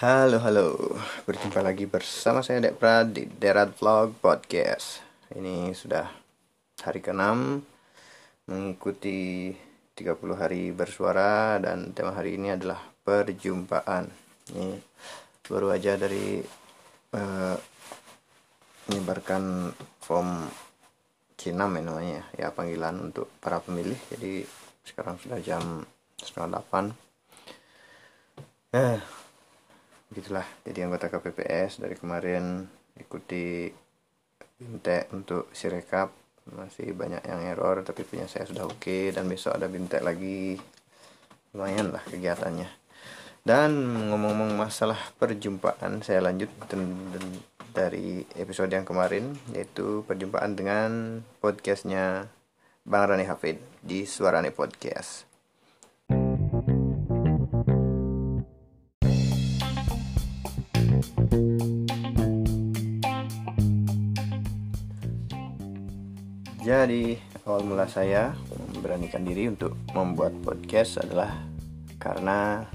Halo halo, berjumpa lagi bersama saya Dek Prad di Derat Vlog Podcast. Ini sudah hari ke-6 Mengikuti 30 hari bersuara Dan tema hari ini adalah perjumpaan. Ini baru aja dari uh, Menyebarkan form C6 ya namanya Ya panggilan untuk para pemilih. Jadi sekarang sudah jam setengah 8 Eh, begitulah. Jadi anggota KPPS dari kemarin ikuti bintek untuk sirekap. Masih banyak yang error tapi punya saya sudah oke. Okay, dan besok ada bintek lagi. Lumayan lah kegiatannya. Dan ngomong-ngomong masalah perjumpaan saya lanjut dari episode yang kemarin yaitu perjumpaan dengan podcastnya Bang Rani Hafid di Suarane Podcast Jadi awal mula saya memberanikan diri untuk membuat podcast adalah karena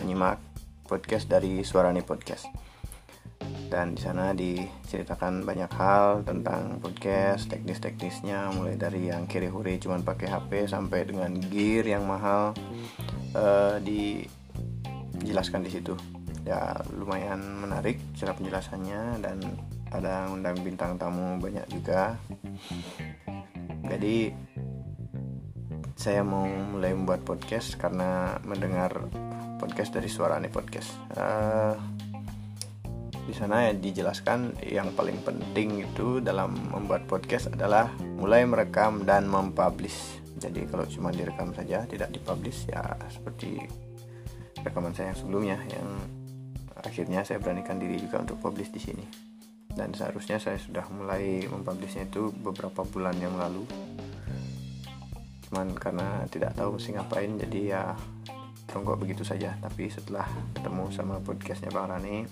menyimak podcast dari Suarani Podcast. Dan di sana diceritakan banyak hal tentang podcast, teknis-teknisnya, mulai dari yang kiri huri cuman pakai HP sampai dengan gear yang mahal uh, dijelaskan di situ. Ya lumayan menarik cara penjelasannya dan ada undang bintang tamu banyak juga. Jadi saya mau mulai membuat podcast karena mendengar podcast dari suara nih podcast. Uh, di sana ya dijelaskan yang paling penting itu dalam membuat podcast adalah mulai merekam dan mempublish. Jadi kalau cuma direkam saja tidak dipublish ya seperti rekaman saya yang sebelumnya yang akhirnya saya beranikan diri juga untuk publish di sini dan seharusnya saya sudah mulai mempublishnya itu beberapa bulan yang lalu. Cuman karena tidak tahu mesti ngapain jadi ya tonggok begitu saja. Tapi setelah ketemu sama podcastnya Bang Rani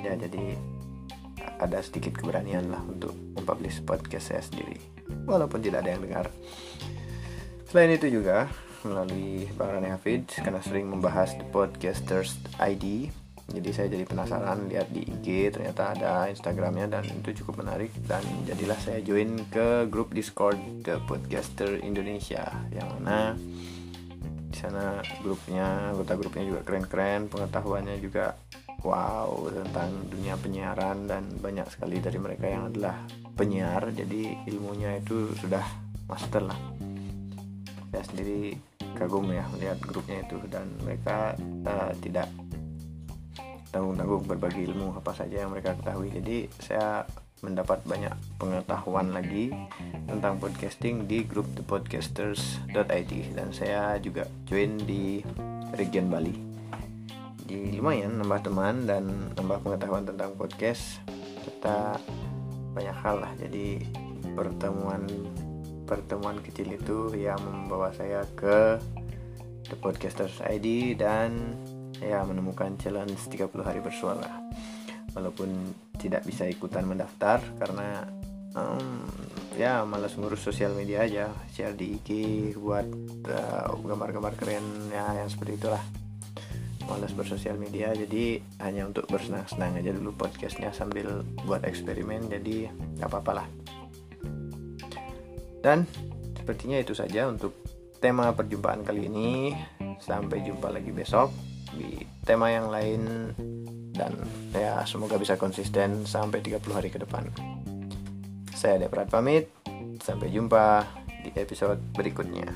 ya jadi ada sedikit keberanian lah untuk mempublish podcast saya sendiri. Walaupun tidak ada yang dengar. Selain itu juga melalui Bang Rani Hafid karena sering membahas The Podcasters ID jadi saya jadi penasaran lihat di IG ternyata ada Instagramnya dan itu cukup menarik. Dan jadilah saya join ke grup Discord The Podcaster Indonesia yang mana di sana grupnya anggota grupnya juga keren-keren pengetahuannya juga wow tentang dunia penyiaran dan banyak sekali dari mereka yang adalah penyiar. Jadi ilmunya itu sudah master lah. Saya sendiri kagum ya melihat grupnya itu dan mereka uh, tidak tanggung-tanggung berbagi ilmu apa saja yang mereka ketahui. Jadi saya mendapat banyak pengetahuan lagi tentang podcasting di grup thepodcasters.id dan saya juga join di region Bali. Di lumayan nambah teman dan nambah pengetahuan tentang podcast serta banyak hal lah. Jadi pertemuan pertemuan kecil itu yang membawa saya ke The Podcasters ID dan ya menemukan challenge 30 hari bersuara. Walaupun tidak bisa ikutan mendaftar karena um, ya malas ngurus sosial media aja. Share di IG buat uh, gambar-gambar uh, keren ya yang seperti itulah. Malas bersosial media jadi hanya untuk bersenang-senang aja dulu podcastnya sambil buat eksperimen jadi nggak apa-apa lah. Dan sepertinya itu saja untuk tema perjumpaan kali ini. Sampai jumpa lagi besok di tema yang lain dan ya semoga bisa konsisten sampai 30 hari ke depan. Saya Deprat pamit, sampai jumpa di episode berikutnya.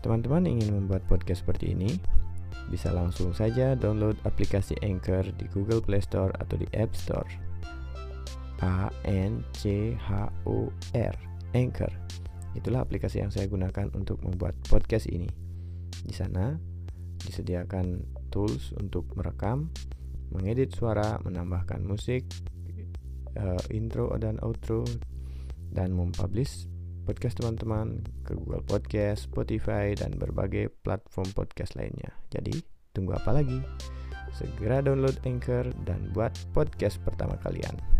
Teman-teman ingin membuat podcast seperti ini? Bisa langsung saja download aplikasi Anchor di Google Play Store atau di App Store. A N C H O R Anchor. Itulah aplikasi yang saya gunakan untuk membuat podcast ini. Di sana disediakan tools untuk merekam, mengedit suara, menambahkan musik, uh, intro dan outro, dan mempublish podcast teman-teman ke Google Podcast, Spotify, dan berbagai platform podcast lainnya. Jadi, tunggu apa lagi? Segera download Anchor dan buat podcast pertama kalian.